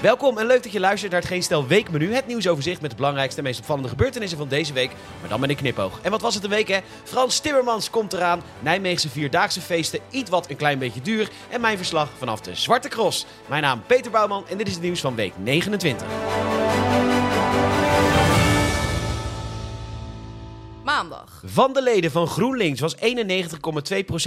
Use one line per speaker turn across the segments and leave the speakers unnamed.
Welkom en leuk dat je luistert naar het Geen Stel Weekmenu. Het nieuwsoverzicht met de belangrijkste en meest opvallende gebeurtenissen van deze week. Maar dan met een knipoog. En wat was het een week hè? Frans Timmermans komt eraan. Nijmeegse Vierdaagse feesten, iets wat een klein beetje duur. En mijn verslag vanaf de Zwarte Cross. Mijn naam Peter Bouwman en dit is het nieuws van week 29.
Maandag.
Van de leden van GroenLinks was 91,2%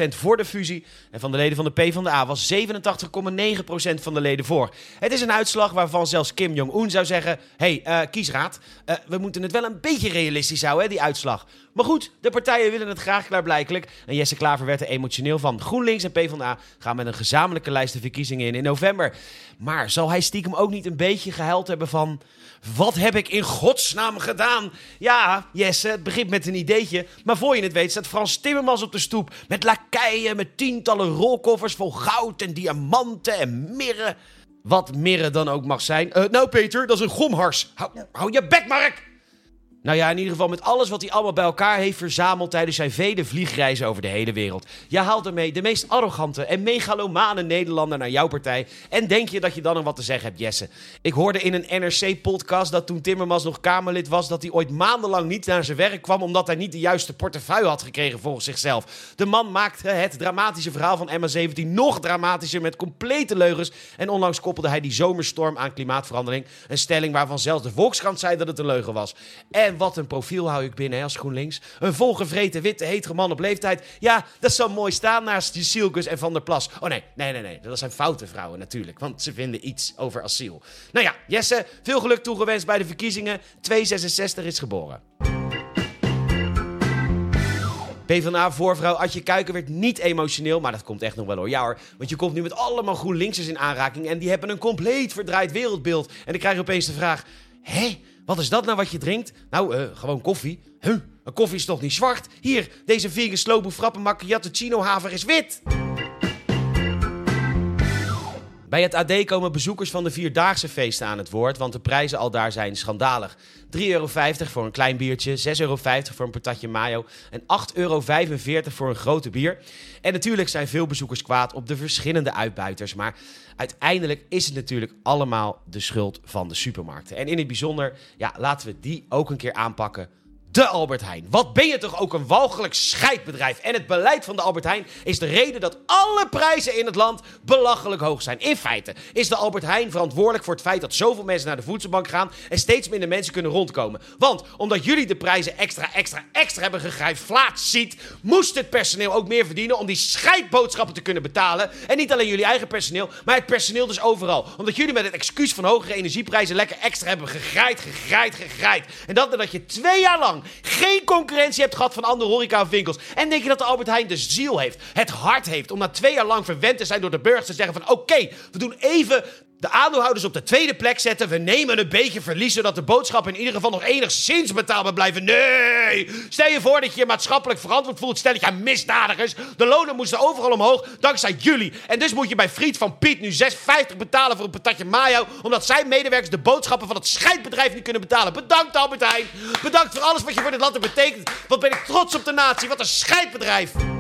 voor de fusie. En van de leden van de PvdA was 87,9% van de leden voor. Het is een uitslag waarvan zelfs Kim Jong-un zou zeggen: hey, eh, kiesraad, eh, we moeten het wel een beetje realistisch houden, hè, die uitslag. Maar goed, de partijen willen het graag klaarblijkelijk. En Jesse Klaver werd er emotioneel van. GroenLinks en PvdA gaan met een gezamenlijke lijst de verkiezingen in in november. Maar zal hij stiekem ook niet een beetje gehuild hebben van... Wat heb ik in godsnaam gedaan? Ja, Jesse, het begint met een ideetje. Maar voor je het weet staat Frans Timmermans op de stoep. Met lakeien, met tientallen rolkoffers vol goud en diamanten en mirren. Wat mirren dan ook mag zijn. Eh, nou Peter, dat is een gomhars. Hou, hou je bek, Mark! Nou ja, in ieder geval met alles wat hij allemaal bij elkaar heeft verzameld tijdens zijn vele vliegreizen over de hele wereld. Je haalt ermee de meest arrogante en megalomane Nederlander naar jouw partij. En denk je dat je dan nog wat te zeggen hebt, Jesse? Ik hoorde in een NRC-podcast dat toen Timmermans nog Kamerlid was, dat hij ooit maandenlang niet naar zijn werk kwam omdat hij niet de juiste portefeuille had gekregen volgens zichzelf. De man maakte het dramatische verhaal van MA17 nog dramatischer met complete leugens. En onlangs koppelde hij die zomerstorm aan klimaatverandering. Een stelling waarvan zelfs de Volkskrant zei dat het een leugen was. En en wat een profiel hou ik binnen hè, als GroenLinks. Een volgevreten witte hetere man op leeftijd. Ja, dat zou mooi staan naast die Sielkus en Van der Plas. Oh nee, nee, nee, nee. Dat zijn foute vrouwen natuurlijk. Want ze vinden iets over asiel. Nou ja, Jesse, veel geluk toegewenst bij de verkiezingen. 266 is geboren. PvdA-voorvrouw Adje Kuiken werd niet emotioneel, maar dat komt echt nog wel hoor. Ja hoor, want je komt nu met allemaal GroenLinksers in aanraking en die hebben een compleet verdraaid wereldbeeld. En dan krijg je opeens de vraag, hé, wat is dat nou wat je drinkt? Nou, uh, gewoon koffie. Huh, een koffie is toch niet zwart? Hier, deze vegan slobo frappe macchiato chino haver is wit. Bij het AD komen bezoekers van de Vierdaagse feesten aan het woord, want de prijzen al daar zijn schandalig. 3,50 euro voor een klein biertje, 6,50 euro voor een patatje mayo en 8,45 euro voor een grote bier. En natuurlijk zijn veel bezoekers kwaad op de verschillende uitbuiters, maar uiteindelijk is het natuurlijk allemaal de schuld van de supermarkten. En in het bijzonder, ja, laten we die ook een keer aanpakken de Albert Heijn. Wat ben je toch ook een walgelijk scheidbedrijf. En het beleid van de Albert Heijn is de reden dat alle prijzen in het land belachelijk hoog zijn. In feite is de Albert Heijn verantwoordelijk voor het feit dat zoveel mensen naar de voedselbank gaan en steeds minder mensen kunnen rondkomen. Want omdat jullie de prijzen extra, extra, extra hebben gegrijflaat ziet, moest het personeel ook meer verdienen om die scheidboodschappen te kunnen betalen. En niet alleen jullie eigen personeel, maar het personeel dus overal. Omdat jullie met het excuus van hogere energieprijzen lekker extra hebben gegrijd, gegrijd, gegrijd. En dat nadat je twee jaar lang geen concurrentie hebt gehad van andere horecawinkels. En denk je dat de Albert Heijn de ziel heeft, het hart heeft om na twee jaar lang verwend te zijn door de burgers te zeggen van oké, we doen even de aandeelhouders op de tweede plek zetten. We nemen een beetje verlies, zodat de boodschappen in ieder geval nog enigszins betaalbaar blijven. Nee! Stel je voor dat je je maatschappelijk verantwoord voelt. Stel je aan misdadigers. De lonen moesten overal omhoog, dankzij jullie. En dus moet je bij Friet van Piet nu 6,50 betalen voor een patatje mayo. Omdat zijn medewerkers de boodschappen van het scheidbedrijf niet kunnen betalen. Bedankt Albert Heijn. Bedankt voor alles wat je voor dit land hebt betekend. Wat ben ik trots op de natie. Wat een scheidbedrijf.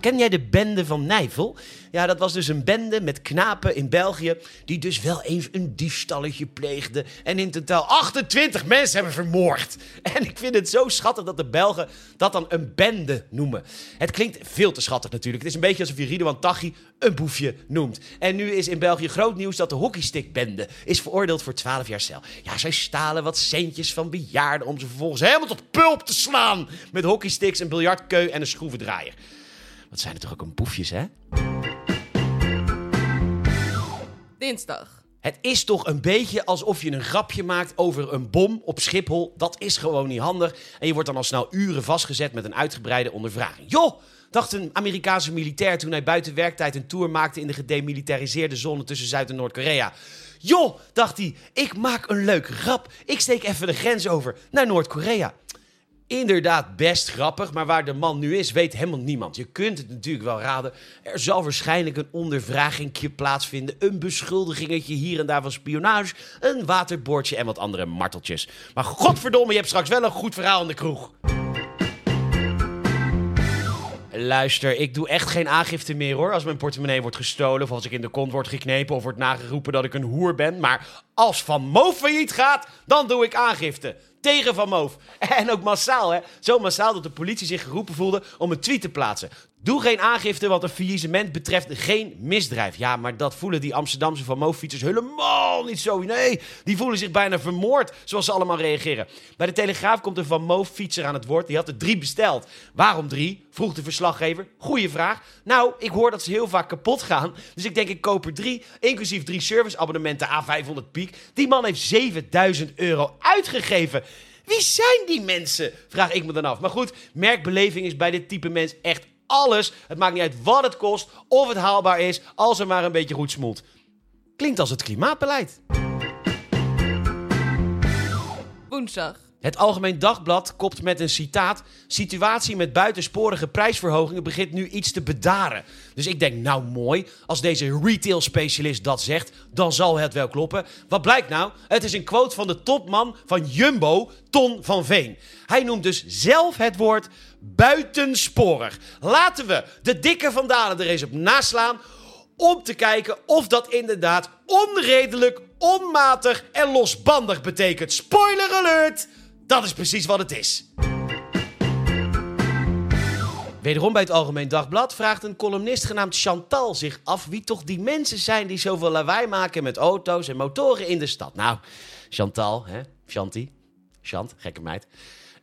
Ken jij de bende van Nijvel? Ja, dat was dus een bende met knapen in België. die dus wel even een diefstalletje pleegden. en in totaal 28 mensen hebben vermoord. En ik vind het zo schattig dat de Belgen dat dan een bende noemen. Het klinkt veel te schattig natuurlijk. Het is een beetje alsof je Ridouan Taghi een boefje noemt. En nu is in België groot nieuws dat de hockeystickbende is veroordeeld voor 12 jaar cel. Ja, zij stalen wat centjes van bejaarden om ze vervolgens helemaal tot pulp te slaan. Met hockeysticks, een biljartkeu en een schroevendraaier. Wat zijn er toch ook een boefjes, hè?
Dinsdag.
Het is toch een beetje alsof je een grapje maakt over een bom op Schiphol. Dat is gewoon niet handig. En je wordt dan al snel uren vastgezet met een uitgebreide ondervraging. Joh, dacht een Amerikaanse militair toen hij buiten werktijd een tour maakte in de gedemilitariseerde zone tussen Zuid- en Noord-Korea. Joh, dacht hij, ik maak een leuke grap. Ik steek even de grens over naar Noord-Korea inderdaad best grappig, maar waar de man nu is, weet helemaal niemand. Je kunt het natuurlijk wel raden. Er zal waarschijnlijk een ondervragingje plaatsvinden, een beschuldigingetje hier en daar van spionage, een waterboordje en wat andere marteltjes. Maar godverdomme, je hebt straks wel een goed verhaal in de kroeg. Luister, ik doe echt geen aangifte meer hoor. Als mijn portemonnee wordt gestolen, of als ik in de kont word geknepen, of wordt nageroepen dat ik een hoer ben. Maar als Van Moof failliet gaat, dan doe ik aangifte. Tegen Van Moof. En ook massaal, hè? Zo massaal dat de politie zich geroepen voelde om een tweet te plaatsen. Doe geen aangifte, want een faillissement betreft geen misdrijf. Ja, maar dat voelen die Amsterdamse Van Moof-fietsers helemaal niet zo. Nee, die voelen zich bijna vermoord, zoals ze allemaal reageren. Bij de Telegraaf komt een Van Moof-fietser aan het woord. Die had er drie besteld. Waarom drie? Vroeg de verslaggever. Goeie vraag. Nou, ik hoor dat ze heel vaak kapot gaan. Dus ik denk, ik koop er drie, inclusief drie serviceabonnementen A500 piek. Die man heeft 7000 euro uitgegeven. Wie zijn die mensen? Vraag ik me dan af. Maar goed, merkbeleving is bij dit type mens echt alles. Het maakt niet uit wat het kost of het haalbaar is, als er maar een beetje goed smoelt. Klinkt als het klimaatbeleid.
Woensdag.
Het Algemeen Dagblad kopt met een citaat: Situatie met buitensporige prijsverhogingen begint nu iets te bedaren. Dus ik denk, nou mooi, als deze retail specialist dat zegt, dan zal het wel kloppen. Wat blijkt nou? Het is een quote van de topman van Jumbo, Ton van Veen. Hij noemt dus zelf het woord buitensporig. Laten we de dikke vandalen er eens op naslaan om te kijken of dat inderdaad onredelijk, onmatig en losbandig betekent. Spoiler alert! Dat is precies wat het is. Wederom bij het Algemeen Dagblad vraagt een columnist genaamd Chantal zich af wie toch die mensen zijn die zoveel lawaai maken met auto's en motoren in de stad. Nou, Chantal, hè? Chanty, Chant, gekke meid.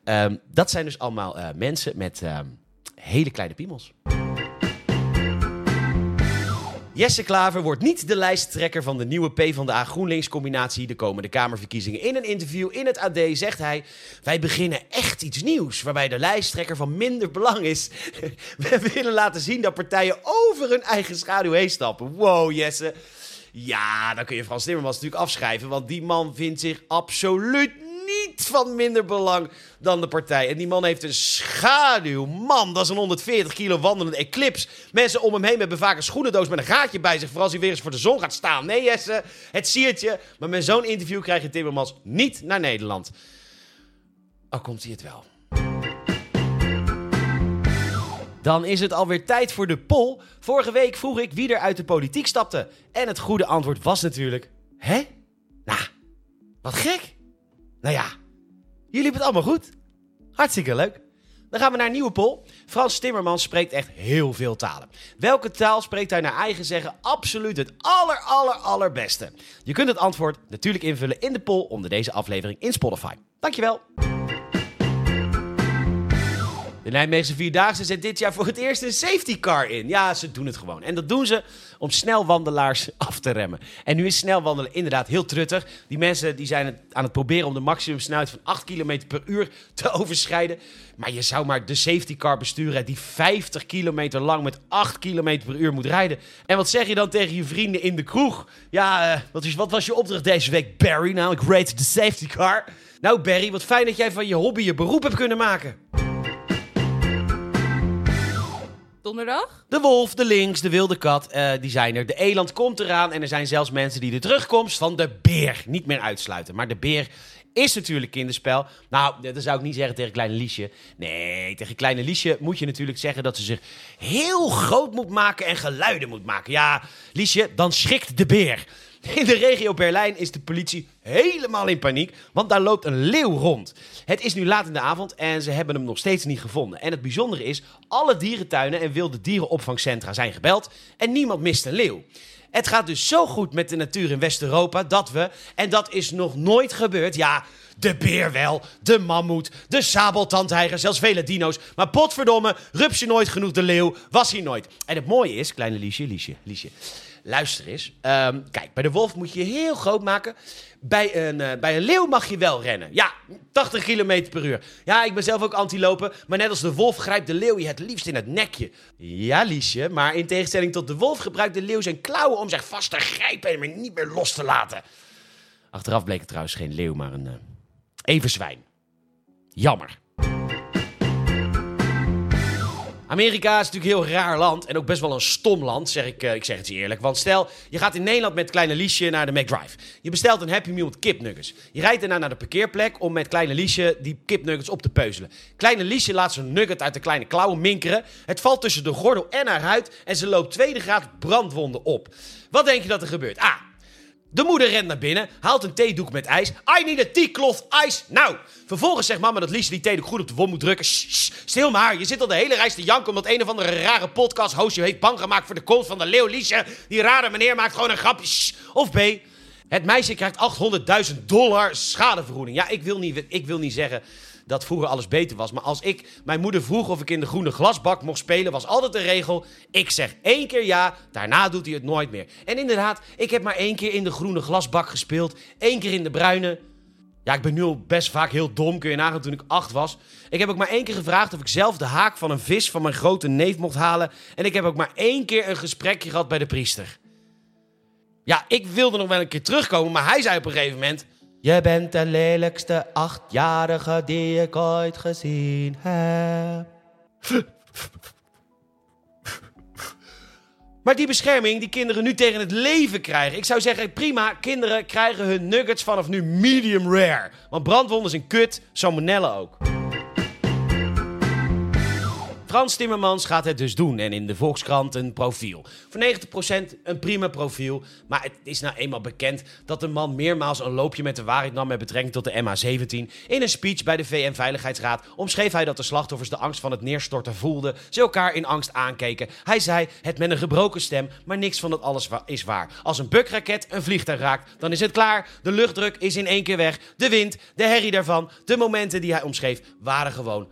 Ehm, dat zijn dus allemaal eh, mensen met ehm, hele kleine piemels. Jesse Klaver wordt niet de lijsttrekker van de nieuwe PvdA GroenLinks combinatie de komende Kamerverkiezingen. In een interview in het AD zegt hij: Wij beginnen echt iets nieuws waarbij de lijsttrekker van minder belang is. We willen laten zien dat partijen over hun eigen schaduw heen stappen. Wow, Jesse. Ja, dan kun je Frans Timmermans natuurlijk afschrijven, want die man vindt zich absoluut niet van minder belang dan de partij. En die man heeft een schaduw. Man, dat is een 140 kilo wandelende eclipse. Mensen om hem heen hebben vaak een schoenendoos met een gaatje bij zich... voor als hij weer eens voor de zon gaat staan. Nee, Jesse, het siertje. Maar met zo'n interview krijg je Timmermans niet naar Nederland. Al komt hij het wel. Dan is het alweer tijd voor de poll. Vorige week vroeg ik wie er uit de politiek stapte. En het goede antwoord was natuurlijk... Hè? Nou, wat gek. Nou ja, jullie hebben het allemaal goed. Hartstikke leuk. Dan gaan we naar een nieuwe poll. Frans Timmermans spreekt echt heel veel talen. Welke taal spreekt hij naar eigen zeggen absoluut het aller, aller, allerbeste? Je kunt het antwoord natuurlijk invullen in de poll onder deze aflevering in Spotify. Dankjewel. De Nijmeegse Vierdaagse zet dit jaar voor het eerst een safety car in. Ja, ze doen het gewoon. En dat doen ze om snelwandelaars af te remmen. En nu is snelwandelen inderdaad heel truttig. Die mensen die zijn het aan het proberen om de maximumsnelheid van 8 km per uur te overschrijden. Maar je zou maar de safety car besturen die 50 kilometer lang met 8 km per uur moet rijden. En wat zeg je dan tegen je vrienden in de kroeg? Ja, uh, wat, is, wat was je opdracht deze week, Barry? Nou, ik rate de safety car. Nou, Barry, wat fijn dat jij van je hobby je beroep hebt kunnen maken.
Donderdag?
De wolf, de lynx, de wilde kat, uh, die zijn er. De eland komt eraan en er zijn zelfs mensen die de terugkomst van de beer niet meer uitsluiten. Maar de beer is natuurlijk kinderspel. Nou, dat zou ik niet zeggen tegen kleine Liesje. Nee, tegen kleine Liesje moet je natuurlijk zeggen dat ze zich heel groot moet maken en geluiden moet maken. Ja, Liesje, dan schrikt de beer. In de regio Berlijn is de politie helemaal in paniek, want daar loopt een leeuw rond. Het is nu laat in de avond en ze hebben hem nog steeds niet gevonden. En het bijzondere is, alle dierentuinen en wilde dierenopvangcentra zijn gebeld en niemand mist een leeuw. Het gaat dus zo goed met de natuur in West-Europa dat we, en dat is nog nooit gebeurd, ja, de beer wel, de mammoet, de sabeltandtijger, zelfs vele dino's. Maar potverdomme, rups je nooit genoeg de leeuw, was hij nooit. En het mooie is, kleine Liesje, Liesje, Liesje, luister eens. Um, kijk, bij de wolf moet je heel groot maken. Bij een, uh, bij een leeuw mag je wel rennen. Ja, 80 km per uur. Ja, ik ben zelf ook antilopen. Maar net als de wolf grijpt de leeuw je het liefst in het nekje. Ja, Liesje, maar in tegenstelling tot de wolf gebruikt de leeuw zijn klauwen om zich vast te grijpen en hem niet meer los te laten. Achteraf bleek het trouwens geen leeuw, maar een uh, everzwijn. Jammer. Amerika is natuurlijk een heel raar land en ook best wel een stom land, zeg ik, eh, ik zeg het je eerlijk. Want stel, je gaat in Nederland met kleine Liesje naar de McDrive. Je bestelt een Happy Meal met kipnuggets. Je rijdt daarna naar de parkeerplek om met kleine Liesje die kipnuggets op te peuzelen. Kleine Liesje laat zijn nugget uit de kleine klauwen minkeren. Het valt tussen de gordel en haar huid en ze loopt tweede graad brandwonden op. Wat denk je dat er gebeurt? A. De moeder rent naar binnen, haalt een theedoek met ijs. I need a tea cloth ice now. Vervolgens zegt mama dat Liesje die theedoek goed op de wond moet drukken. Stil maar, je zit al de hele reis te janken omdat een of andere rare podcast host je heeft bang gemaakt voor de komst van de leeuw Liesje. Die rare meneer maakt gewoon een grapje. Of B. Het meisje krijgt 800.000 dollar schadevergoeding. Ja, ik wil, niet, ik wil niet zeggen dat vroeger alles beter was. Maar als ik mijn moeder vroeg of ik in de groene glasbak mocht spelen, was altijd de regel: ik zeg één keer ja, daarna doet hij het nooit meer. En inderdaad, ik heb maar één keer in de groene glasbak gespeeld, één keer in de bruine. Ja, ik ben nu al best vaak heel dom, kun je nagaan toen ik acht was. Ik heb ook maar één keer gevraagd of ik zelf de haak van een vis van mijn grote neef mocht halen. En ik heb ook maar één keer een gesprekje gehad bij de priester. Ja, ik wilde nog wel een keer terugkomen, maar hij zei op een gegeven moment... Je bent de lelijkste achtjarige die ik ooit gezien heb. Maar die bescherming die kinderen nu tegen het leven krijgen. Ik zou zeggen, prima, kinderen krijgen hun nuggets vanaf nu medium rare. Want brandwonden zijn kut, salmonella ook. Frans Timmermans gaat het dus doen en in de Volkskrant een profiel. Voor 90% een prima profiel, maar het is nou eenmaal bekend dat de man meermaals een loopje met de waarheid nam met betrekking tot de MH17. In een speech bij de VN-veiligheidsraad omschreef hij dat de slachtoffers de angst van het neerstorten voelden, ze elkaar in angst aankeken. Hij zei het met een gebroken stem, maar niks van dat alles is waar. Als een bukraket een vliegtuig raakt, dan is het klaar. De luchtdruk is in één keer weg. De wind, de herrie daarvan, de momenten die hij omschreef waren gewoon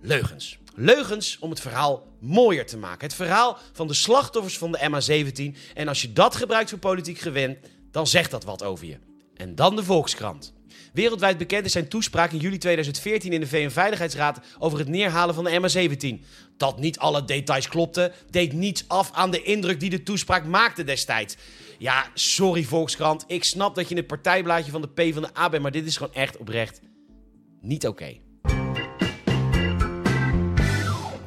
leugens. Leugens om het verhaal mooier te maken. Het verhaal van de slachtoffers van de MH17. En als je dat gebruikt voor politiek gewin, dan zegt dat wat over je. En dan de Volkskrant. Wereldwijd bekend is zijn toespraak in juli 2014 in de VN-veiligheidsraad over het neerhalen van de MH17. Dat niet alle details klopten, deed niets af aan de indruk die de toespraak maakte destijds. Ja, sorry Volkskrant, ik snap dat je in het partijblaadje van de P van de A bent, maar dit is gewoon echt oprecht niet oké.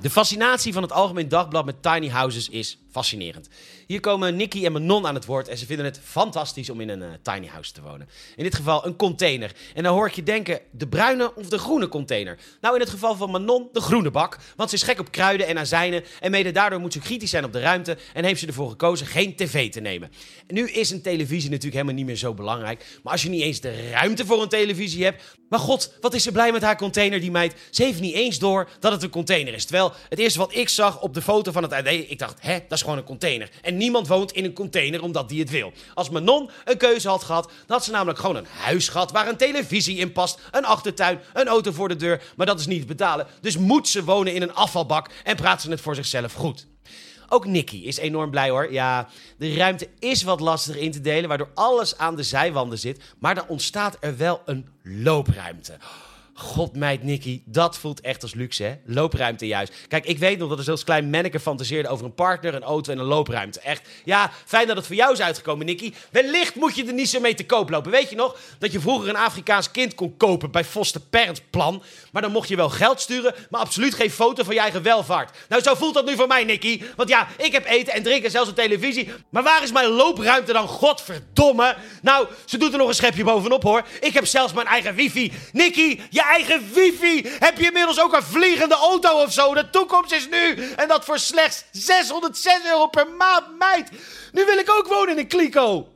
De fascinatie van het Algemeen Dagblad met tiny houses is fascinerend. Hier komen Nicky en Manon aan het woord en ze vinden het fantastisch om in een uh, tiny house te wonen. In dit geval een container. En dan hoor ik je denken, de bruine of de groene container? Nou, in het geval van Manon, de groene bak. Want ze is gek op kruiden en azijnen en mede daardoor moet ze kritisch zijn op de ruimte en heeft ze ervoor gekozen geen tv te nemen. En nu is een televisie natuurlijk helemaal niet meer zo belangrijk, maar als je niet eens de ruimte voor een televisie hebt, maar god, wat is ze blij met haar container, die meid. Ze heeft niet eens door dat het een container is. Terwijl het eerste wat ik zag op de foto van het AD, ik dacht, hè, dat is gewoon een container. En niemand woont in een container omdat die het wil. Als Manon een keuze had gehad, dan had ze namelijk gewoon een huis gehad waar een televisie in past, een achtertuin, een auto voor de deur. Maar dat is niet betalen. Dus moet ze wonen in een afvalbak en praat ze het voor zichzelf goed. Ook Nicky is enorm blij hoor. Ja, de ruimte is wat lastiger in te delen, waardoor alles aan de zijwanden zit. Maar dan ontstaat er wel een loopruimte. God meid Nicky, dat voelt echt als luxe, hè? Loopruimte juist. Kijk, ik weet nog dat er als klein manneke fantaseerde over een partner, een auto en een loopruimte. Echt, ja, fijn dat het voor jou is uitgekomen, Nicky. Wellicht moet je er niet zo mee te koop lopen. Weet je nog dat je vroeger een Afrikaans kind kon kopen bij Foster Parents Plan? Maar dan mocht je wel geld sturen, maar absoluut geen foto van je eigen welvaart. Nou, zo voelt dat nu voor mij, Nicky. Want ja, ik heb eten en drinken, zelfs een televisie. Maar waar is mijn loopruimte dan, godverdomme? Nou, ze doet er nog een schepje bovenop, hoor. Ik heb zelfs mijn eigen wifi. Nicky, ja eigen wifi. Heb je inmiddels ook een vliegende auto of zo? De toekomst is nu. En dat voor slechts 606 euro per maand, meid. Nu wil ik ook wonen in een kliko.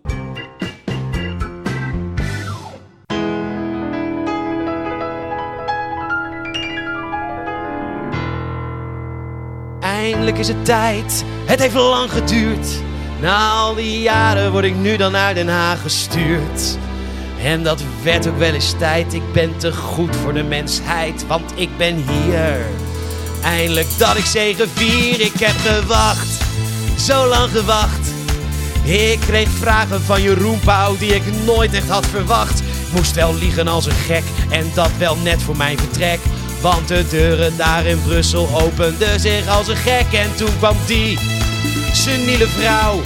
Eindelijk is het tijd. Het heeft lang geduurd. Na al die jaren word ik nu dan naar Den Haag gestuurd. En dat werd ook wel eens tijd. Ik ben te goed voor de mensheid, want ik ben hier. Eindelijk dat ik zegen vier. Ik heb gewacht, zo lang gewacht. Ik kreeg vragen van Jeroen Pauw die ik nooit echt had verwacht. Moest wel liegen als een gek en dat wel net voor mijn vertrek. Want de deuren daar in Brussel openden zich als een gek. En toen kwam die seniele vrouw,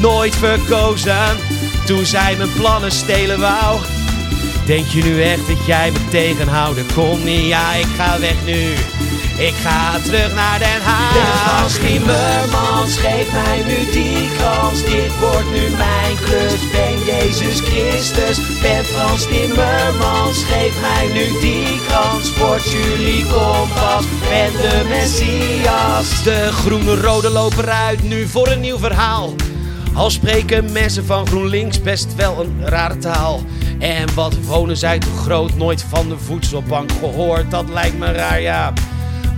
nooit verkozen toen zij mijn plannen stelen wou. Denk je nu echt dat jij me tegenhouden kon? Nee, ja, ik ga weg nu. Ik ga terug naar Den Haag.
De Frans Timmermans geeft mij nu die kans. Dit wordt nu mijn klus. Ben Jezus Christus. Ben Frans Timmermans. Geef mij nu die kans. Word jullie kompas. Ben de Messias.
De groene rode lopen eruit nu voor een nieuw verhaal. Al spreken mensen van GroenLinks best wel een rare taal. En wat wonen zij toch groot, nooit van de voedselbank gehoord. Dat lijkt me raar, ja.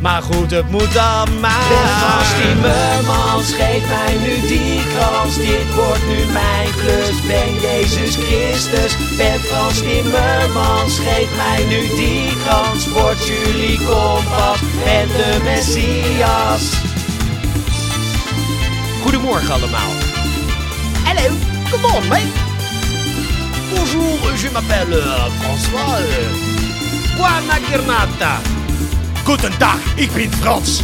Maar goed, het moet dan
De
maar.
Frans Timmermans geeft mij nu die kans. Dit wordt nu mijn klus. Ben Jezus Christus. Ben Frans Timmermans. Geef mij nu die kans. Word jullie kompas. Ben de Messias.
Goedemorgen allemaal. Hello, come on, mate. Bonjour, je m'appelle euh, François. euh. Buona giornata. Goedendag, ik ben Frans.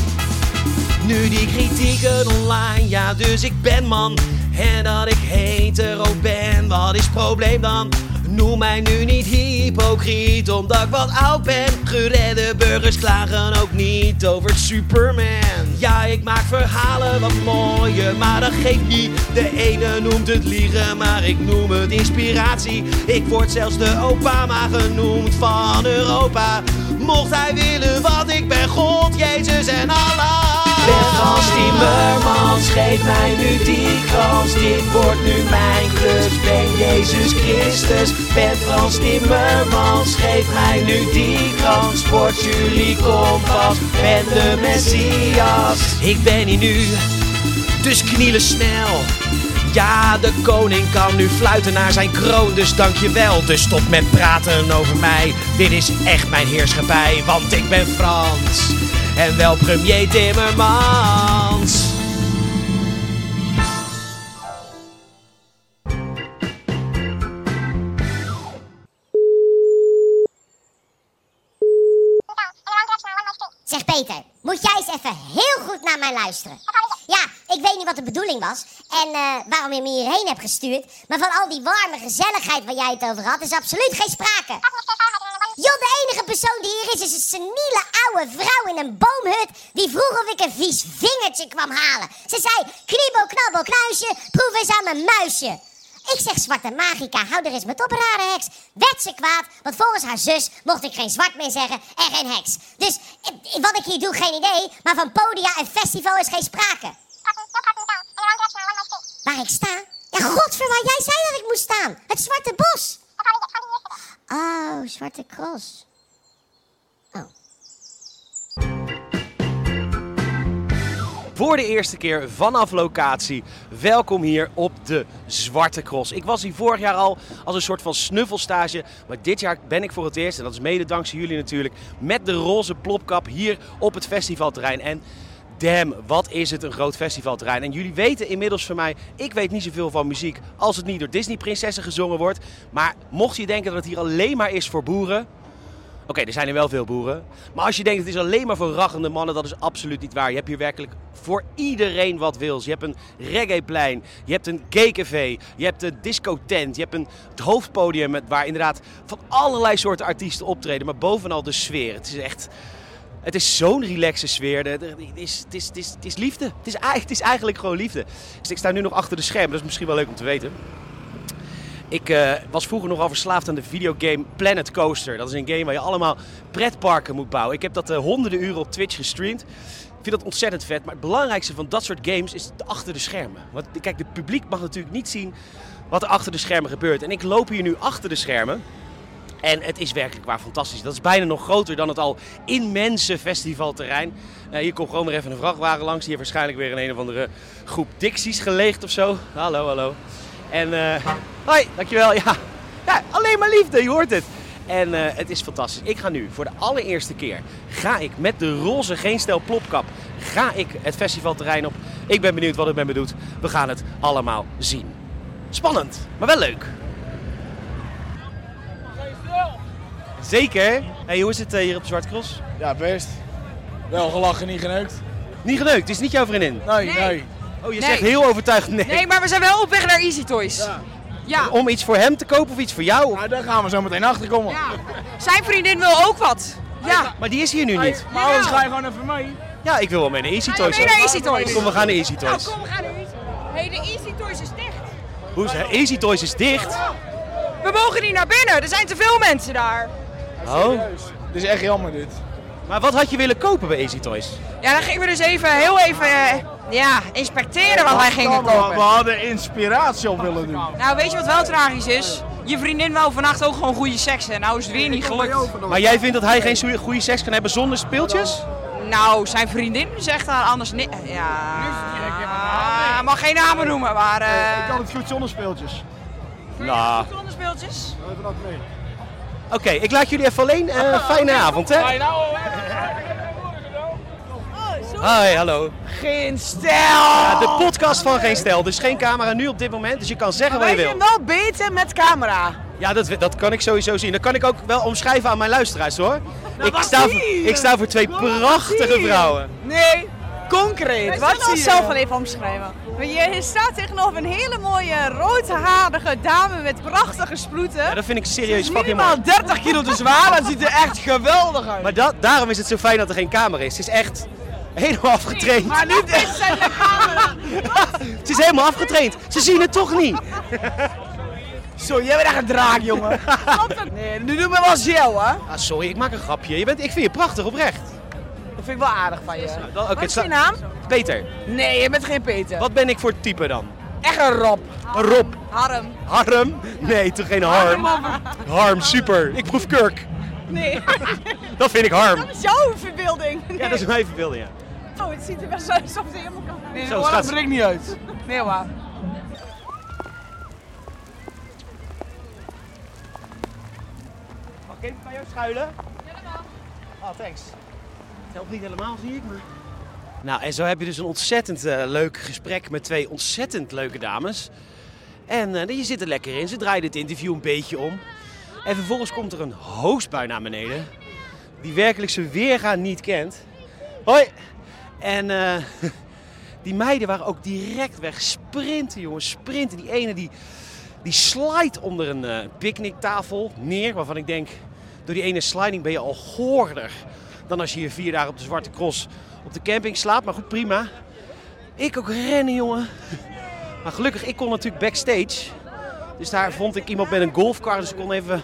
Nu die kritieken online, ja dus ik ben man. En dat ik hetero ben, wat is het probleem dan? Noem mij nu niet hypocriet, omdat ik wat oud ben. Geredde burgers klagen ook niet over Superman. Ja, ik maak verhalen wat mooier, maar dat geeft niet. De ene noemt het liegen, maar ik noem het inspiratie. Ik word zelfs de Obama genoemd van Europa. Mocht hij willen wat ik ben, God, Jezus en Allah.
Timmermans. Geef mij nu die kans. Dit wordt nu mijn klus. Ben Jezus Christus. Ben Frans Timmermans. Geef mij nu die kans. Word jullie kompas. Ben de Messias.
Ik ben hier nu, dus knielen snel. Ja, de koning kan nu fluiten naar zijn kroon, dus dankjewel. Dus stop met praten over mij, dit is echt mijn heerschappij, want ik ben Frans. En wel premier Timmermans.
Peter, moet jij eens even heel goed naar mij luisteren? Ja, ik weet niet wat de bedoeling was en eh, waarom je me hierheen hebt gestuurd. Maar van al die warme gezelligheid waar jij het over had, is absoluut geen sprake. Joh, de enige persoon die hier is, is een seniele oude vrouw in een boomhut die vroeg of ik een vies vingertje kwam halen. Ze zei, kniebel, knabbel, knuisje, proef eens aan mijn muisje. Ik zeg zwarte magica, hou er eens met op, rare heks. Werd ze kwaad, want volgens haar zus mocht ik geen zwart meer zeggen en geen heks. Dus eh, wat ik hier doe, geen idee, maar van podia en festival is geen sprake. Waar ik sta? Ja, godver, waar jij zei dat ik moest staan. Het Zwarte Bos. Oh, Zwarte Cross. Oh.
Voor de eerste keer vanaf locatie, welkom hier op de Zwarte Cross. Ik was hier vorig jaar al als een soort van snuffelstage, maar dit jaar ben ik voor het eerst, en dat is mede dankzij jullie natuurlijk, met de roze plopkap hier op het festivalterrein. En damn, wat is het een groot festivalterrein. En jullie weten inmiddels van mij, ik weet niet zoveel van muziek als het niet door Disney-prinsessen gezongen wordt. Maar mocht je denken dat het hier alleen maar is voor boeren, Oké, er zijn er wel veel boeren. Maar als je denkt het is alleen maar voor raggende mannen, dat is absoluut niet waar. Je hebt hier werkelijk voor iedereen wat wils. Je hebt een reggaeplein, je hebt een gaycafé, je hebt een discotent, je hebt een, het hoofdpodium met, waar inderdaad van allerlei soorten artiesten optreden. Maar bovenal de sfeer. Het is echt... Het is zo'n relaxe sfeer. Het is, is, is, liefde. Het is, is eigenlijk gewoon liefde. Dus ik sta nu nog achter de schermen. Dat is misschien wel leuk om te weten. Ik eh, was vroeger nogal verslaafd aan de videogame Planet Coaster. Dat is een game waar je allemaal pretparken moet bouwen. Ik heb dat eh, honderden uren op Twitch gestreamd. Ik vind dat ontzettend vet. Maar het belangrijkste van dat soort games is achter de schermen. Want kijk, het publiek mag natuurlijk niet zien wat er achter de schermen gebeurt. En ik loop hier nu achter de schermen. En het is werkelijk waar fantastisch. Dat is bijna nog groter dan het al immense festivalterrein. Eh, hier komt gewoon weer even een vrachtwagen langs. Heeft waarschijnlijk weer een een of andere groep Dixies geleegd of zo. Hallo, hallo. En eh hoi, dankjewel. Ja. ja, alleen maar liefde, je hoort het. En eh, het is fantastisch. Ik ga nu voor de allereerste keer, ga ik met de roze geen stel plopkap, ga ik het festivalterrein op. Ik ben benieuwd wat het met me doet. We gaan het allemaal zien. Spannend, maar wel leuk. Zeker. Hey, hoe is het eh, hier op Zwarte Cross?
Ja, best. Wel gelachen, niet geneukt.
Niet geneukt, het is niet jouw vriendin.
Nee,
Nee.
nee.
Oh, je
Nee.
zegt heel overtuigd nee.
Nee, maar we zijn wel op weg naar Easy Toys.
Ja.
Ja.
Om iets voor hem te kopen of iets voor jou?
Nou, daar gaan we zo meteen achter komen.
Ja. Zijn vriendin wil ook wat. Ja.
Maar die is hier nu niet.
Maar anders ga je gewoon even mee.
Ja, ik wil wel mee naar Easy Toys.
mee naar Easy Toys?
Kom, we gaan naar Easy
Nou,
Toys.
kom, we gaan naar Easy. Hé, de Easy Toys is dicht.
Hoe is? Easy Toys is dicht.
We mogen niet naar binnen. Er zijn te veel mensen daar.
Oh.
Dit is echt jammer dit.
Maar wat had je willen kopen bij Easy Toys?
Ja, dan gingen we dus even, heel even, eh, ja, inspecteren wat wij gingen
We
kopen.
hadden inspiratie op willen doen.
Nou, weet je wat wel tragisch is? Je vriendin wou vannacht ook gewoon goede seks en nou is het weer niet gelukt.
Maar jij vindt dat hij geen goede seks kan hebben zonder speeltjes?
Nou, zijn vriendin zegt daar anders niet. Ja, mag geen namen noemen, maar... eh
het goed zonder speeltjes.
Nou,
zonder speeltjes?
Even dat mee.
oké, ik laat jullie even alleen. Eh, fijne avond, hè? Hi, hallo.
Geen stijl!
Ja, de podcast van Geen Stijl, dus geen camera nu op dit moment, dus je kan zeggen wat je wil.
wel beter met camera.
Ja, dat, dat kan ik sowieso zien. Dat kan ik ook wel omschrijven aan mijn luisteraars, hoor. ik,
wat
sta voor, ik sta voor twee prachtige vrouwen.
Nee, concreet.
Wat zie je? zelf wel even omschrijven. Je staat tegenover een hele mooie roodharige dame met prachtige sproeten.
Ja, dat vind ik serieus fucking mooi.
Minimaal 30 kilo te zwaar, dat ziet er echt geweldig uit.
Maar dat, daarom is het zo fijn dat er geen camera is. Het is echt helemaal afgetraind.
Maar niet echt.
Ze is helemaal afgetraind. Ze zien het toch niet.
Zo, jij bent echt een draak, jongen. Nee, nu doen we wel gel, hè?
Ah, sorry, ik maak een grapje. Je bent, ik vind je prachtig, oprecht.
Dat vind ik wel aardig van je.
Dan-
Wat is je naam?
Peter,
Nee, je bent geen Peter.
wat ben ik voor type dan?
Echt een Rob.
Een Rob.
Harm.
Harm? Nee, toch geen harm. Harm, super. Ik proef kurk.
Nee,
Dat vind ik harm.
dat is jouw verbeelding.
Ja, dat is mijn verbeelding, ja.
Oh, het ziet er wel zo alsof het helemaal kan.
Nee,
Zo,
dat breekt niet uit. Nee, waar.
Mag ik even bij jou schuilen? Ah, thanks. Het helpt niet helemaal, zie ik, maar... Nou, en zo heb je dus een ontzettend eh, leuk gesprek met twee ontzettend leuke dames. En eh, je zit er lekker in. Ze draaien dit interview een beetje om. En vervolgens komt er een hoostbui naar beneden. Die werkelijk zijn weerga niet kent. Hoi! En eh, die meiden waren ook direct weg. Sprinten, jongens. Sprinten. Die ene die, die slide onder een eh picknicktafel neer. Waarvan ik denk, door die ene sliding ben je al goorder dan als je hier vier dagen op de Zwarte Cross op de camping slaapt. Maar goed, prima. Ik ook rennen, jongen. Maar gelukkig, ik kon natuurlijk backstage. Dus daar vond ik iemand met een golfcar. Dus ik kon even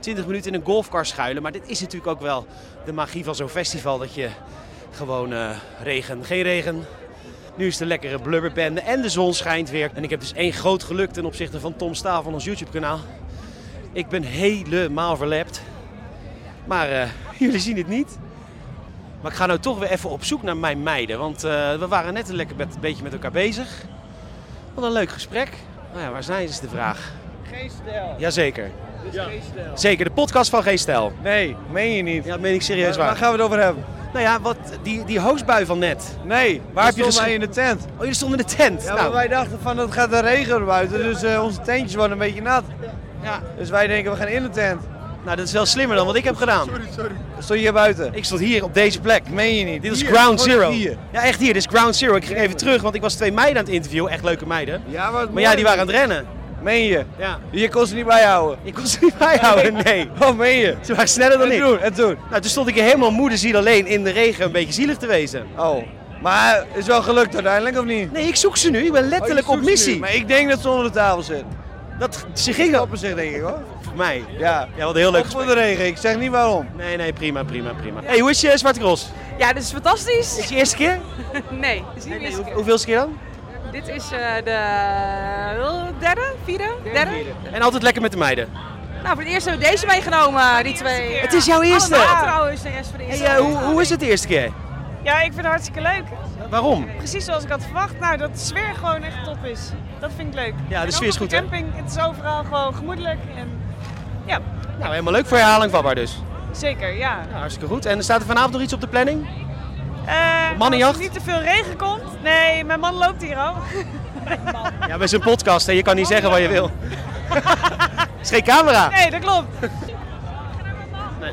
20 minuten in een golfcar schuilen. Maar dit is natuurlijk ook wel de magie van zo'n festival. Dat je gewoon eh, regen, geen regen. Nu is de lekkere blubberbende en de zon schijnt weer. En ik heb dus één groot geluk ten opzichte van Tom Staal van ons YouTube kanaal. Ik ben helemaal verlept. Maar eh, jullie zien het niet. Maar ik ga nou toch weer even op zoek naar mijn meiden. Want eh, we waren net een lekker met, een beetje met elkaar bezig. Wat een leuk gesprek. Nou ja, waar zijn ze is de vraag.
Geen stijl.
Jazeker.
Ja. Geen stijl.
Zeker, de podcast van Geen Stijl.
Nee, meen je niet.
Ja, dat meen ik serieus
Waar
waar.
gaan we het over hebben?
Nou ja, wat, die, die van net.
Nee,
Waar heb je
in de tent?
Oh, jullie stonden in de tent.
Ja,
nou,
maar wij dachten van het gaat er regenen buiten, dus eh, onze tentjes worden een beetje nat.
ja.
Dus wij denken we gaan in de tent.
nou, dat is wel slimmer dan wat ik heb gedaan.
Stond je hier buiten?
Ik stond hier op deze plek.
Meen je niet?
Dit is
Hier,
ground zero.
Hier.
Ja, echt hier. Dit is ground zero. Ik ging even terug, want ik was twee meiden aan het interviewen. Echt leuke meiden.
Ja, maar,
Maar ja, die waren aan het rennen.
Meen je?
Ja.
Je kon ze niet bijhouden.
Ik kon ze niet bijhouden, nee.
Oh, meen je?
Ze waren sneller dan
En
ik.
toen? En toen?
Nou, toen stond ik hier helemaal moederziel alleen in de regen een beetje zielig te wezen.
Oh. Maar is wel gelukt uiteindelijk of niet?
Nee, ik zoek ze nu. Ik ben letterlijk
Oh,
op missie.
Maar ik denk dat ze onder de tafel zit.
Dat, ze
Ging
gingen
op zich denk ik hoor.
voor mij.
Ja.
Ja, wat een heel leuk
Of voor de regen, ik zeg niet waarom.
Nee, nee, prima, prima, prima. hey, hoe is je Zwarte Cross?
Ja, dit is fantastisch.
Is het je eerste keer?
Nee, dit is niet
Hoe,
keer.
hoeveelste keer dan?
Dit is eh, de eh, derde, vierde, derde.
En altijd lekker met de meiden.
Nou, voor het eerst hebben we deze meegenomen, die twee.
Het is jouw eerste.
Allemaal trouwens, de rest voor de eerste.
Hey, eh, hoe, hoe is het de eerste keer?
Ja, ik vind het hartstikke leuk.
Waarom?
Precies zoals ik had verwacht. Nou, dat de sfeer gewoon echt top is. Dat vind ik leuk.
Ja, de sfeer is goed,
de
hè?
camping, het is overal gewoon gemoedelijk. En ja,
Nou, helemaal leuk voor herhaling vatbaar dus.
zeker, ja.
Ja, hartstikke goed. En staat er vanavond nog iets op de planning?
Eh,
Mannenjacht?
Als er niet te veel regen komt. Nee, mijn man loopt hier al.
Ja, bij zijn podcast, hè. je kan niet zeggen wat je wil. is geen camera.
Nee, dat klopt.
Nee.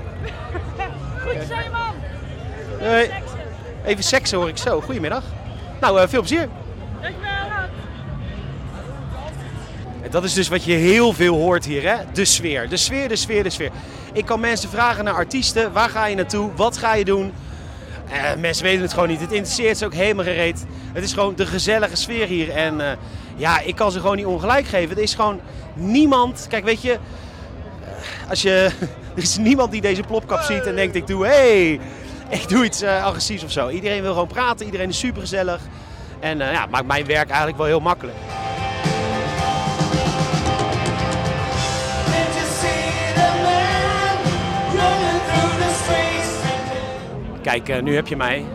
Goed zo, man.
Nee. Even seksen hoor ik zo. Goedemiddag. Nou, eh, veel plezier.
Dankjewel.
En dat is dus wat je heel veel hoort hier, hè? De sfeer. De sfeer, de sfeer, de sfeer. Ik kan mensen vragen naar artiesten. Waar ga je naartoe? Wat ga je doen? Eh, mensen weten het gewoon niet. Het interesseert ze ook helemaal gereed. Het is gewoon de gezellige sfeer hier. En eh, ja, ik kan ze gewoon niet ongelijk geven. Er is gewoon niemand... Kijk, weet je... eh, Als je... Er is niemand die deze plopkap ziet en denkt, ik doe... Hey, ik doe iets eh, agressiefs of zo. Iedereen wil gewoon praten. Iedereen is super gezellig. En eh, ja, maakt mijn werk eigenlijk wel heel makkelijk. Kijk, eh, nu heb je mij.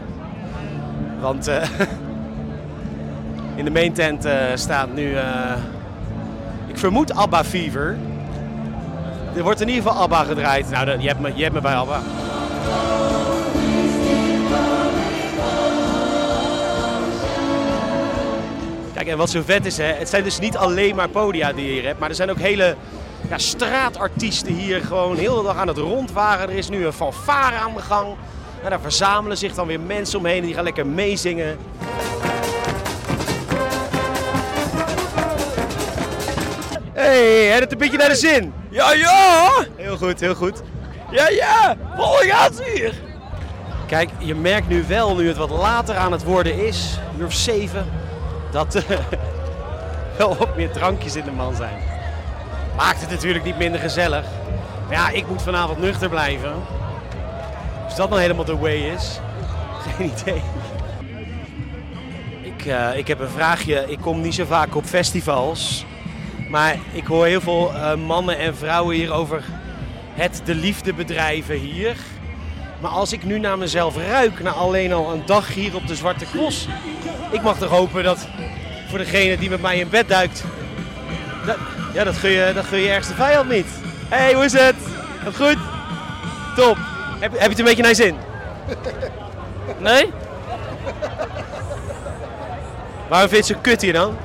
Want eh, in de main tent eh, staat nu, ik vermoed Abba Fever. Er wordt in ieder geval Abba gedraaid. Nou, je, hebt me, je hebt me bij Abba. Kijk, en wat zo vet is, hè, het zijn dus niet alleen maar podia die je hier hebt, maar er zijn ook hele ja, straatartiesten hier gewoon heel de dag aan het rondwaren. Er is nu een fanfare aan de gang. En daar verzamelen zich dan weer mensen omheen en die gaan lekker meezingen. hey, heb het een beetje naar de zin?
Ja, ja!
Heel goed, heel goed.
Ja, ja! Volle gas hier!
Kijk, je merkt nu wel, nu het wat later aan het worden is, uur of zeven, dat er wel wat meer drankjes in de man zijn. Maakt het natuurlijk niet minder gezellig. Maar ja, ik moet vanavond nuchter blijven. Of dat nou helemaal de way is, geen idee. Ik, eh, ik heb een vraagje. Ik kom niet zo vaak op festivals. Maar ik hoor heel veel eh, mannen en vrouwen hier over het de liefde bedrijven hier. Maar als ik nu naar mezelf ruik, na alleen al een dag hier op de Zwarte Cross. Ik mag toch hopen dat voor degene die met mij in bed duikt. Dat, ja, dat gun, je, dat gun je ergste vijand niet. Hey, hoe is het? Gaat goed? Top. Heb, heb je het een beetje naar je zin?
Nee?
Waarom vind je het zo kut hier dan?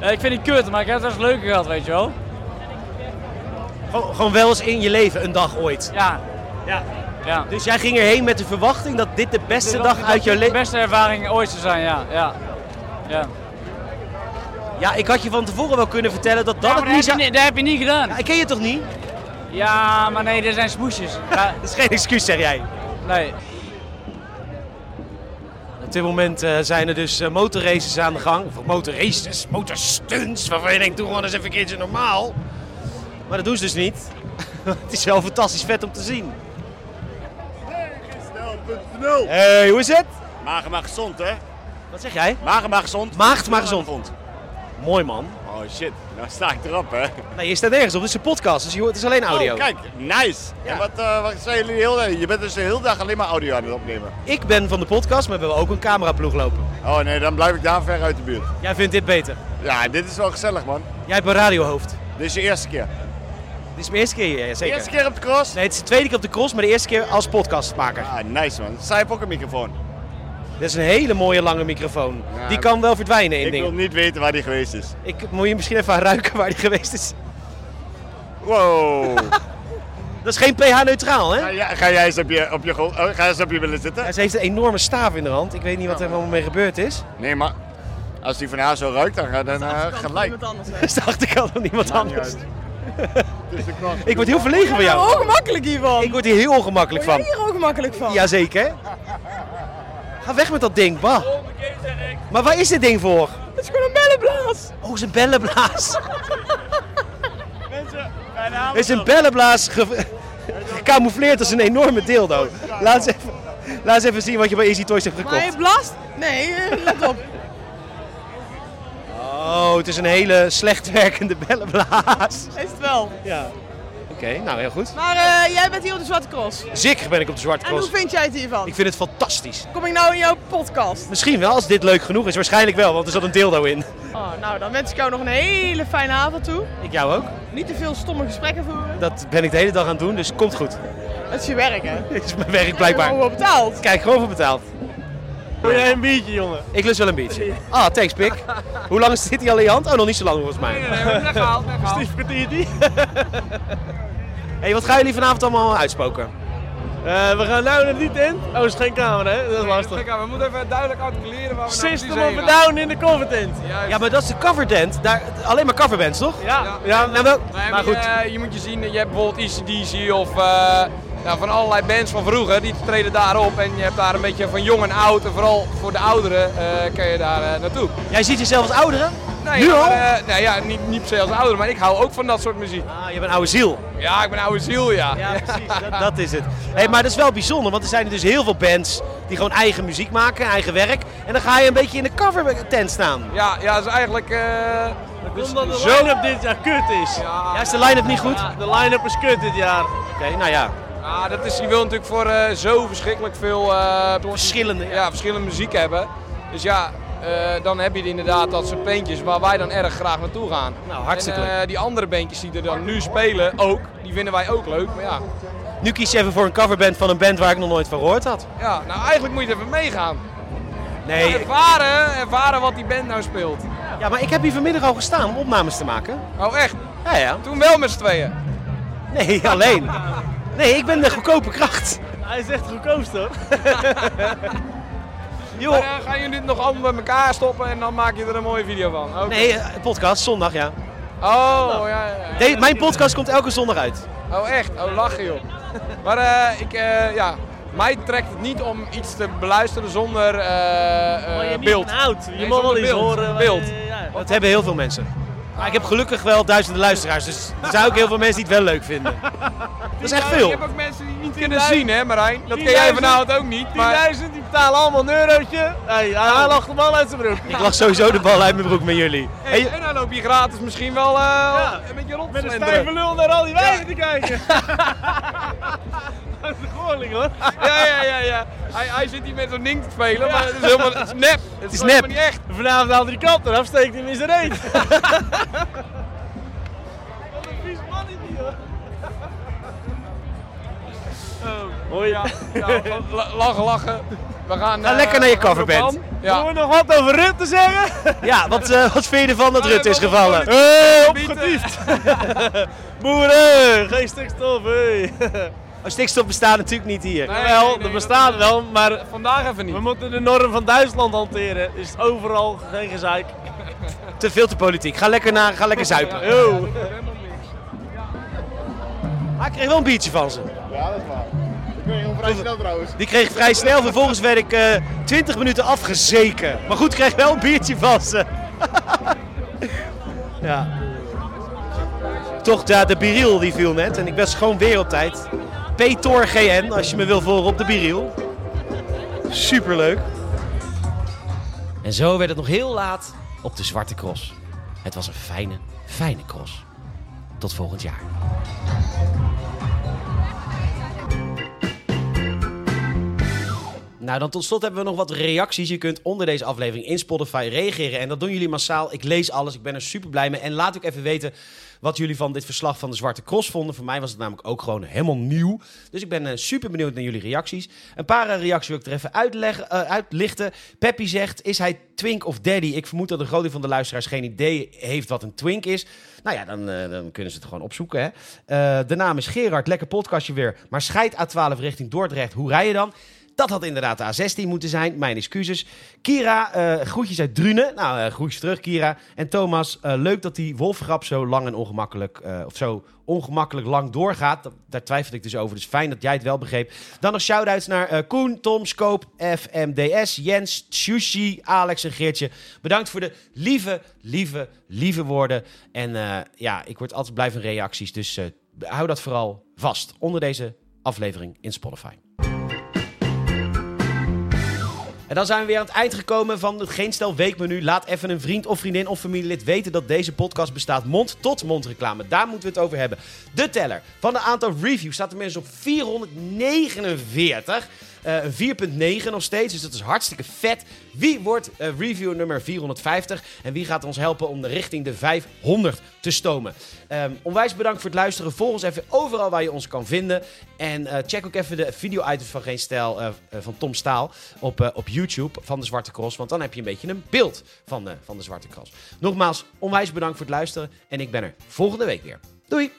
Ja, ik vind het kut, maar ik heb het echt leuker gehad, weet je wel.
Gewoon, gewoon wel eens in je leven, een dag ooit.
Ja. Ja. Ja.
Dus jij ging erheen met de verwachting dat dit de beste dag uit jouw
De
leven...
beste ervaring ooit zou zijn, ja. Ja. Ja.
Ja, ik had je van tevoren wel kunnen vertellen dat dat
Ja,
het niet zou...
dat heb je niet gedaan.
Ja, ik ken je toch niet?
Ja, maar nee, dit zijn smoesjes. Ja,
Dat is geen excuus, zeg jij.
nee.
Op dit moment eh, zijn er dus eh, motorraces aan de gang. Of motorraces, motorstunts. Waarvan je denkt, doe gewoon eens even een keertje normaal. Maar dat doen ze dus niet. het is wel fantastisch vet om te zien.
Snel.nl.
hey, hoe is het?
Mager maar gezond, hè?
Wat zeg jij?
Mager maar gezond.
Maagd maar gezond. Mooi man.
Oh shit, nou sta ik erop, hè?
Nee, je staat nergens op. Dit is een podcast, dus je hoort- het is alleen audio.
Oh, kijk, nice.
Ja.
En wat, eh, wat zijn jullie heel Je bent dus de hele dag alleen maar audio aan het opnemen.
Ik ben van de podcast, maar we hebben ook een cameraploeg lopen.
Oh nee, dan blijf ik daar ver uit de buurt.
Jij vindt dit beter.
Ja, dit is wel gezellig, man.
Jij hebt een radiohoofd.
Dit is je eerste keer.
Dit is mijn eerste keer hier, ja, zeker.
Eerste keer op de cross?
Nee, het is de tweede keer op de cross, maar de eerste keer als podcastmaker.
Ah, nice, man. Zij heeft ook een microfoon.
Dit is een hele mooie lange microfoon.
Ja,
die kan wel verdwijnen in
Ik wil
dingen.
niet weten waar die geweest is.
Ik moet je misschien even aan ruiken waar die geweest is.
Wow.
Dat is geen pH-neutraal, hè?
ga, jij, ga jij eens op je, op je, oh, ga eens op je willen zitten?
Ja, ze heeft een enorme staaf in de hand. Ik weet niet wat er allemaal mee gebeurd is.
Nee, maar als die van haar zo ruikt, dan, ga- dan uh, gelijk.
Dat is de achterkant van iemand anders. Ik word heel verlegen van jou.
ongemakkelijk hiervan.
Ik word hier heel ongemakkelijk
Word jij
van.
hier ongemakkelijk van?
Jazeker. Ga weg met dat ding, bah. Maar waar is dit ding voor?
Het is gewoon een bellenblaas.
Oh, het is een bellenblaas.
Mensen, mijn naam
Het is een bellenblaas ge- gecamoufleerd als een enorme dildo. Laat eens even, laat eens even zien wat je bij Easy Toys hebt
Maar je
gekocht.
blast? Nee, eh, let op.
Oh, het is een hele slecht werkende bellenblaas.
Is het wel.
Ja. Oké, nou heel goed.
Maar eh, jij bent hier op de Zwarte Cross.
Zeker ben ik op de Zwarte
En hoe
Cross.
vind jij het hiervan?
Ik vind het fantastisch.
Kom ik nou in jouw podcast?
Misschien wel, als dit leuk genoeg is. Waarschijnlijk wel, want er zat een dildo in.
Oh, nou, dan wens ik jou nog een hele fijne avond toe.
Ik jou ook.
Niet te veel stomme gesprekken voeren.
Dat ben ik de hele dag aan het doen, dus komt goed.
Dat is je werk, hè?
Dit is mijn werk blijkbaar.
Gewoon betaald.
Kijk, gewoon voor betaald.
Wil jij een biertje, jongen?
Ik lust wel een biertje. Ah, thanks Pik. Hoe lang zit hij al in je hand? Oh, nog niet zo lang volgens mij.
Weggehaald, weggehaald.
Stief kwartiertje.
Hey, wat gaan jullie vanavond allemaal uitspoken?
Eh, we gaan nou niet in. Oh, is geen camera, hè? Dat is lastig.
we moeten even duidelijk articuleren waar we nou
System of a Down in de covertent.
Ja, maar dat is de covertent. Daar, alleen maar coverbands, toch?
Ja.
Ja, nou wel.
Maar,
Maar goed.
Je, je moet je zien, je hebt bijvoorbeeld ECDC of eh, ja, van allerlei bands van vroeger, die treden daar op. En je hebt daar een beetje van jong en oud. En vooral voor de ouderen eh kun je daar eh, naartoe.
Jij ziet jezelf als ouderen?
Nee,
Nu al?
maar, eh, nou ja, niet, niet per se als ouder, maar ik hou ook van dat soort muziek.
Ah, je bent een oude ziel.
Ja, ik ben een oude ziel, ja.
Ja, precies. Dat, dat is het. Hey, maar dat is wel bijzonder, want er zijn dus heel veel bands die gewoon eigen muziek maken, eigen werk. En dan ga je een beetje in de covertent staan.
Ja, ja, dat is eigenlijk... eh, dus
Omdat de
zo-
line-up dit jaar kut is.
Ja, is de line-up niet goed?
Ja, de line-up is kut dit jaar.
Oké, nou ja.
Ja, dat is, je wil natuurlijk voor eh, zo verschrikkelijk veel eh,
Verschillende,
ja. verschillende muziek hebben. Dus ja, eh, dan heb je inderdaad dat soort beentjes waar wij dan erg graag naartoe gaan.
Nou, hartstikke
en, die andere beentjes die er dan nu spelen ook, die vinden wij ook leuk. Maar ja,
Nu kies je even voor een coverband van een band waar ik nog nooit van gehoord had.
ja nou eigenlijk moet je even meegaan.
Nee,
Ervaren, ervaren wat die band nou speelt.
ja, maar ik heb hier vanmiddag al gestaan om opnames te maken.
Oh echt?
Ja, ja.
Toen wel met z'n tweeën.
Nee, alleen. Nee, ik ben de goedkope kracht.
Hij is echt goedkoopst hoor.
Joh.
Maar, eh, gaan jullie dit nog allemaal bij elkaar stoppen en dan maak je er een mooie video van?
Nee, eh, podcast, zondag, ja.
Oh, ja, ja, ja.
De- mijn podcast komt elke zondag uit.
Oh echt? Oh lachen joh. Maar eh, ik, ja, mij trekt het niet om iets te beluisteren zonder
je niet
beeld.
Je
Nee,
mag wel
beeld.
horen.
Beeld.
ja.
Dat hebben heel veel mensen. Maar ik heb gelukkig wel duizenden luisteraars, dus er zijn ook heel veel mensen die het wel leuk vinden. Dat is echt
Ik
veel.
heb ook mensen die niet kunnen zien hè Marijn. Dat ken jij
10.000
vanavond ook niet. Maar
10.000, die betalen allemaal een eurotje. Hey, hij lacht hem al uit zijn broek.
Ik lag sowieso de bal uit mijn broek met jullie.
Hey,
Hey,
en dan loop je gratis misschien wel eh, een beetje rond te
Met een stijve lul naar al die wijven te kijken. dat is goorlijk hoor.
Ja, ja, ja, ja. Hij, hij zit hier met zo'n ding te spelen, maar het is helemaal het is nep. Het
is nep.
niet echt.
Vanavond haalt hij die kant eraf, steekt hij in zijn reet. Wat een vies mannetje hoor. Oh, hoor je?
Ja, gewoon la- lachen, lachen. We gaan,
Ga
eh,
lekker naar je
gaan
coverband.
Ja.
Zullen we nog wat over Rutte zeggen?
ja, wat, eh, wat vind je ervan dat Rutte is
Ja,
gevallen?
wat-
Hey,
Bieten.
opgetiefd. Boeren, geen stikstof. Hey.
Oh, stikstof bestaat natuurlijk niet hier.
Nee,
wel,
nee, nee,
er bestaat
dat-
wel, maar
Vandaag even niet.
we moeten de norm van Duitsland hanteren. Is overal geen gezeik.
Te veel te politiek. Ga lekker, naar, ga lekker zuipen.
Yo.
Maar ik kreeg wel een biertje van ze.
Ja, dat is waar. Ik ben heel vrij snel trouwens.
Die kreeg ik vrij snel. Vervolgens werd ik eh 20 minuten afgezeken. Maar goed, ik kreeg wel een biertje van ze. ja. Toch, ja, de Biriel die viel net. En ik was gewoon weer op tijd. Petor GN, als je me wil volgen op de Biriel. Superleuk. En zo werd het nog heel laat op de Zwarte Cross. Het was een fijne, fijne cross. Tot volgend jaar. Nou, dan tot slot hebben we nog wat reacties. Je kunt onder deze aflevering in Spotify reageren. En dat doen jullie massaal. Ik lees alles. Ik ben er super blij mee. En laat ook even weten wat jullie van dit verslag van de Zwarte Cross vonden. Voor mij was het namelijk ook gewoon helemaal nieuw. Dus ik ben eh, super benieuwd naar jullie reacties. Een paar eh, reacties wil ik er even uitleggen, eh, uitlichten. Peppy zegt, is hij twink of daddy? Ik vermoed dat een groot deel van de luisteraars geen idee heeft wat een twink is. Nou ja, dan, dan kunnen ze het gewoon opzoeken. Hè? De naam is Gerard, lekker podcastje weer. Maar scheid A12 richting Dordrecht, hoe rij je dan? Dat had inderdaad de A16 moeten zijn. Mijn excuses. Kira, eh, groetjes uit Drunen. Nou, eh, groetjes terug, Kira. En Thomas, eh, leuk dat die wolfgrap zo lang en ongemakkelijk, of zo ongemakkelijk lang doorgaat. Daar twijfel ik dus over. Dus fijn dat jij het wel begreep. Dan nog shout-outs naar Koen, Tom, Scoop, FMDS, Jens, Sushi, Alex en Geertje. Bedankt voor de lieve, lieve, lieve woorden. En ja, ik word altijd blij van reacties. Dus hou dat vooral vast onder deze aflevering in Spotify. En dan zijn we weer aan het eind gekomen van het Geen Stel Weekmenu. Laat even een vriend of vriendin of familielid weten dat deze podcast bestaat mond tot mond reclame. Daar moeten we het over hebben. De teller van de aantal reviews staat inmiddels op 449. Eh, een 4.9 nog steeds, dus dat is hartstikke vet. Wie wordt eh, review nummer 450? En wie gaat ons helpen om de richting de 500 te stomen? Ehm, onwijs bedankt voor het luisteren. Volg ons even overal waar je ons kan vinden. En eh, check ook even de video-items van Geen Stijl eh, eh, van Tom Staal op, eh, op YouTube van de Zwarte Cross. Want dan heb je een beetje een beeld van, de van de Zwarte Cross. Nogmaals, onwijs bedankt voor het luisteren. En ik ben er volgende week weer. Doei!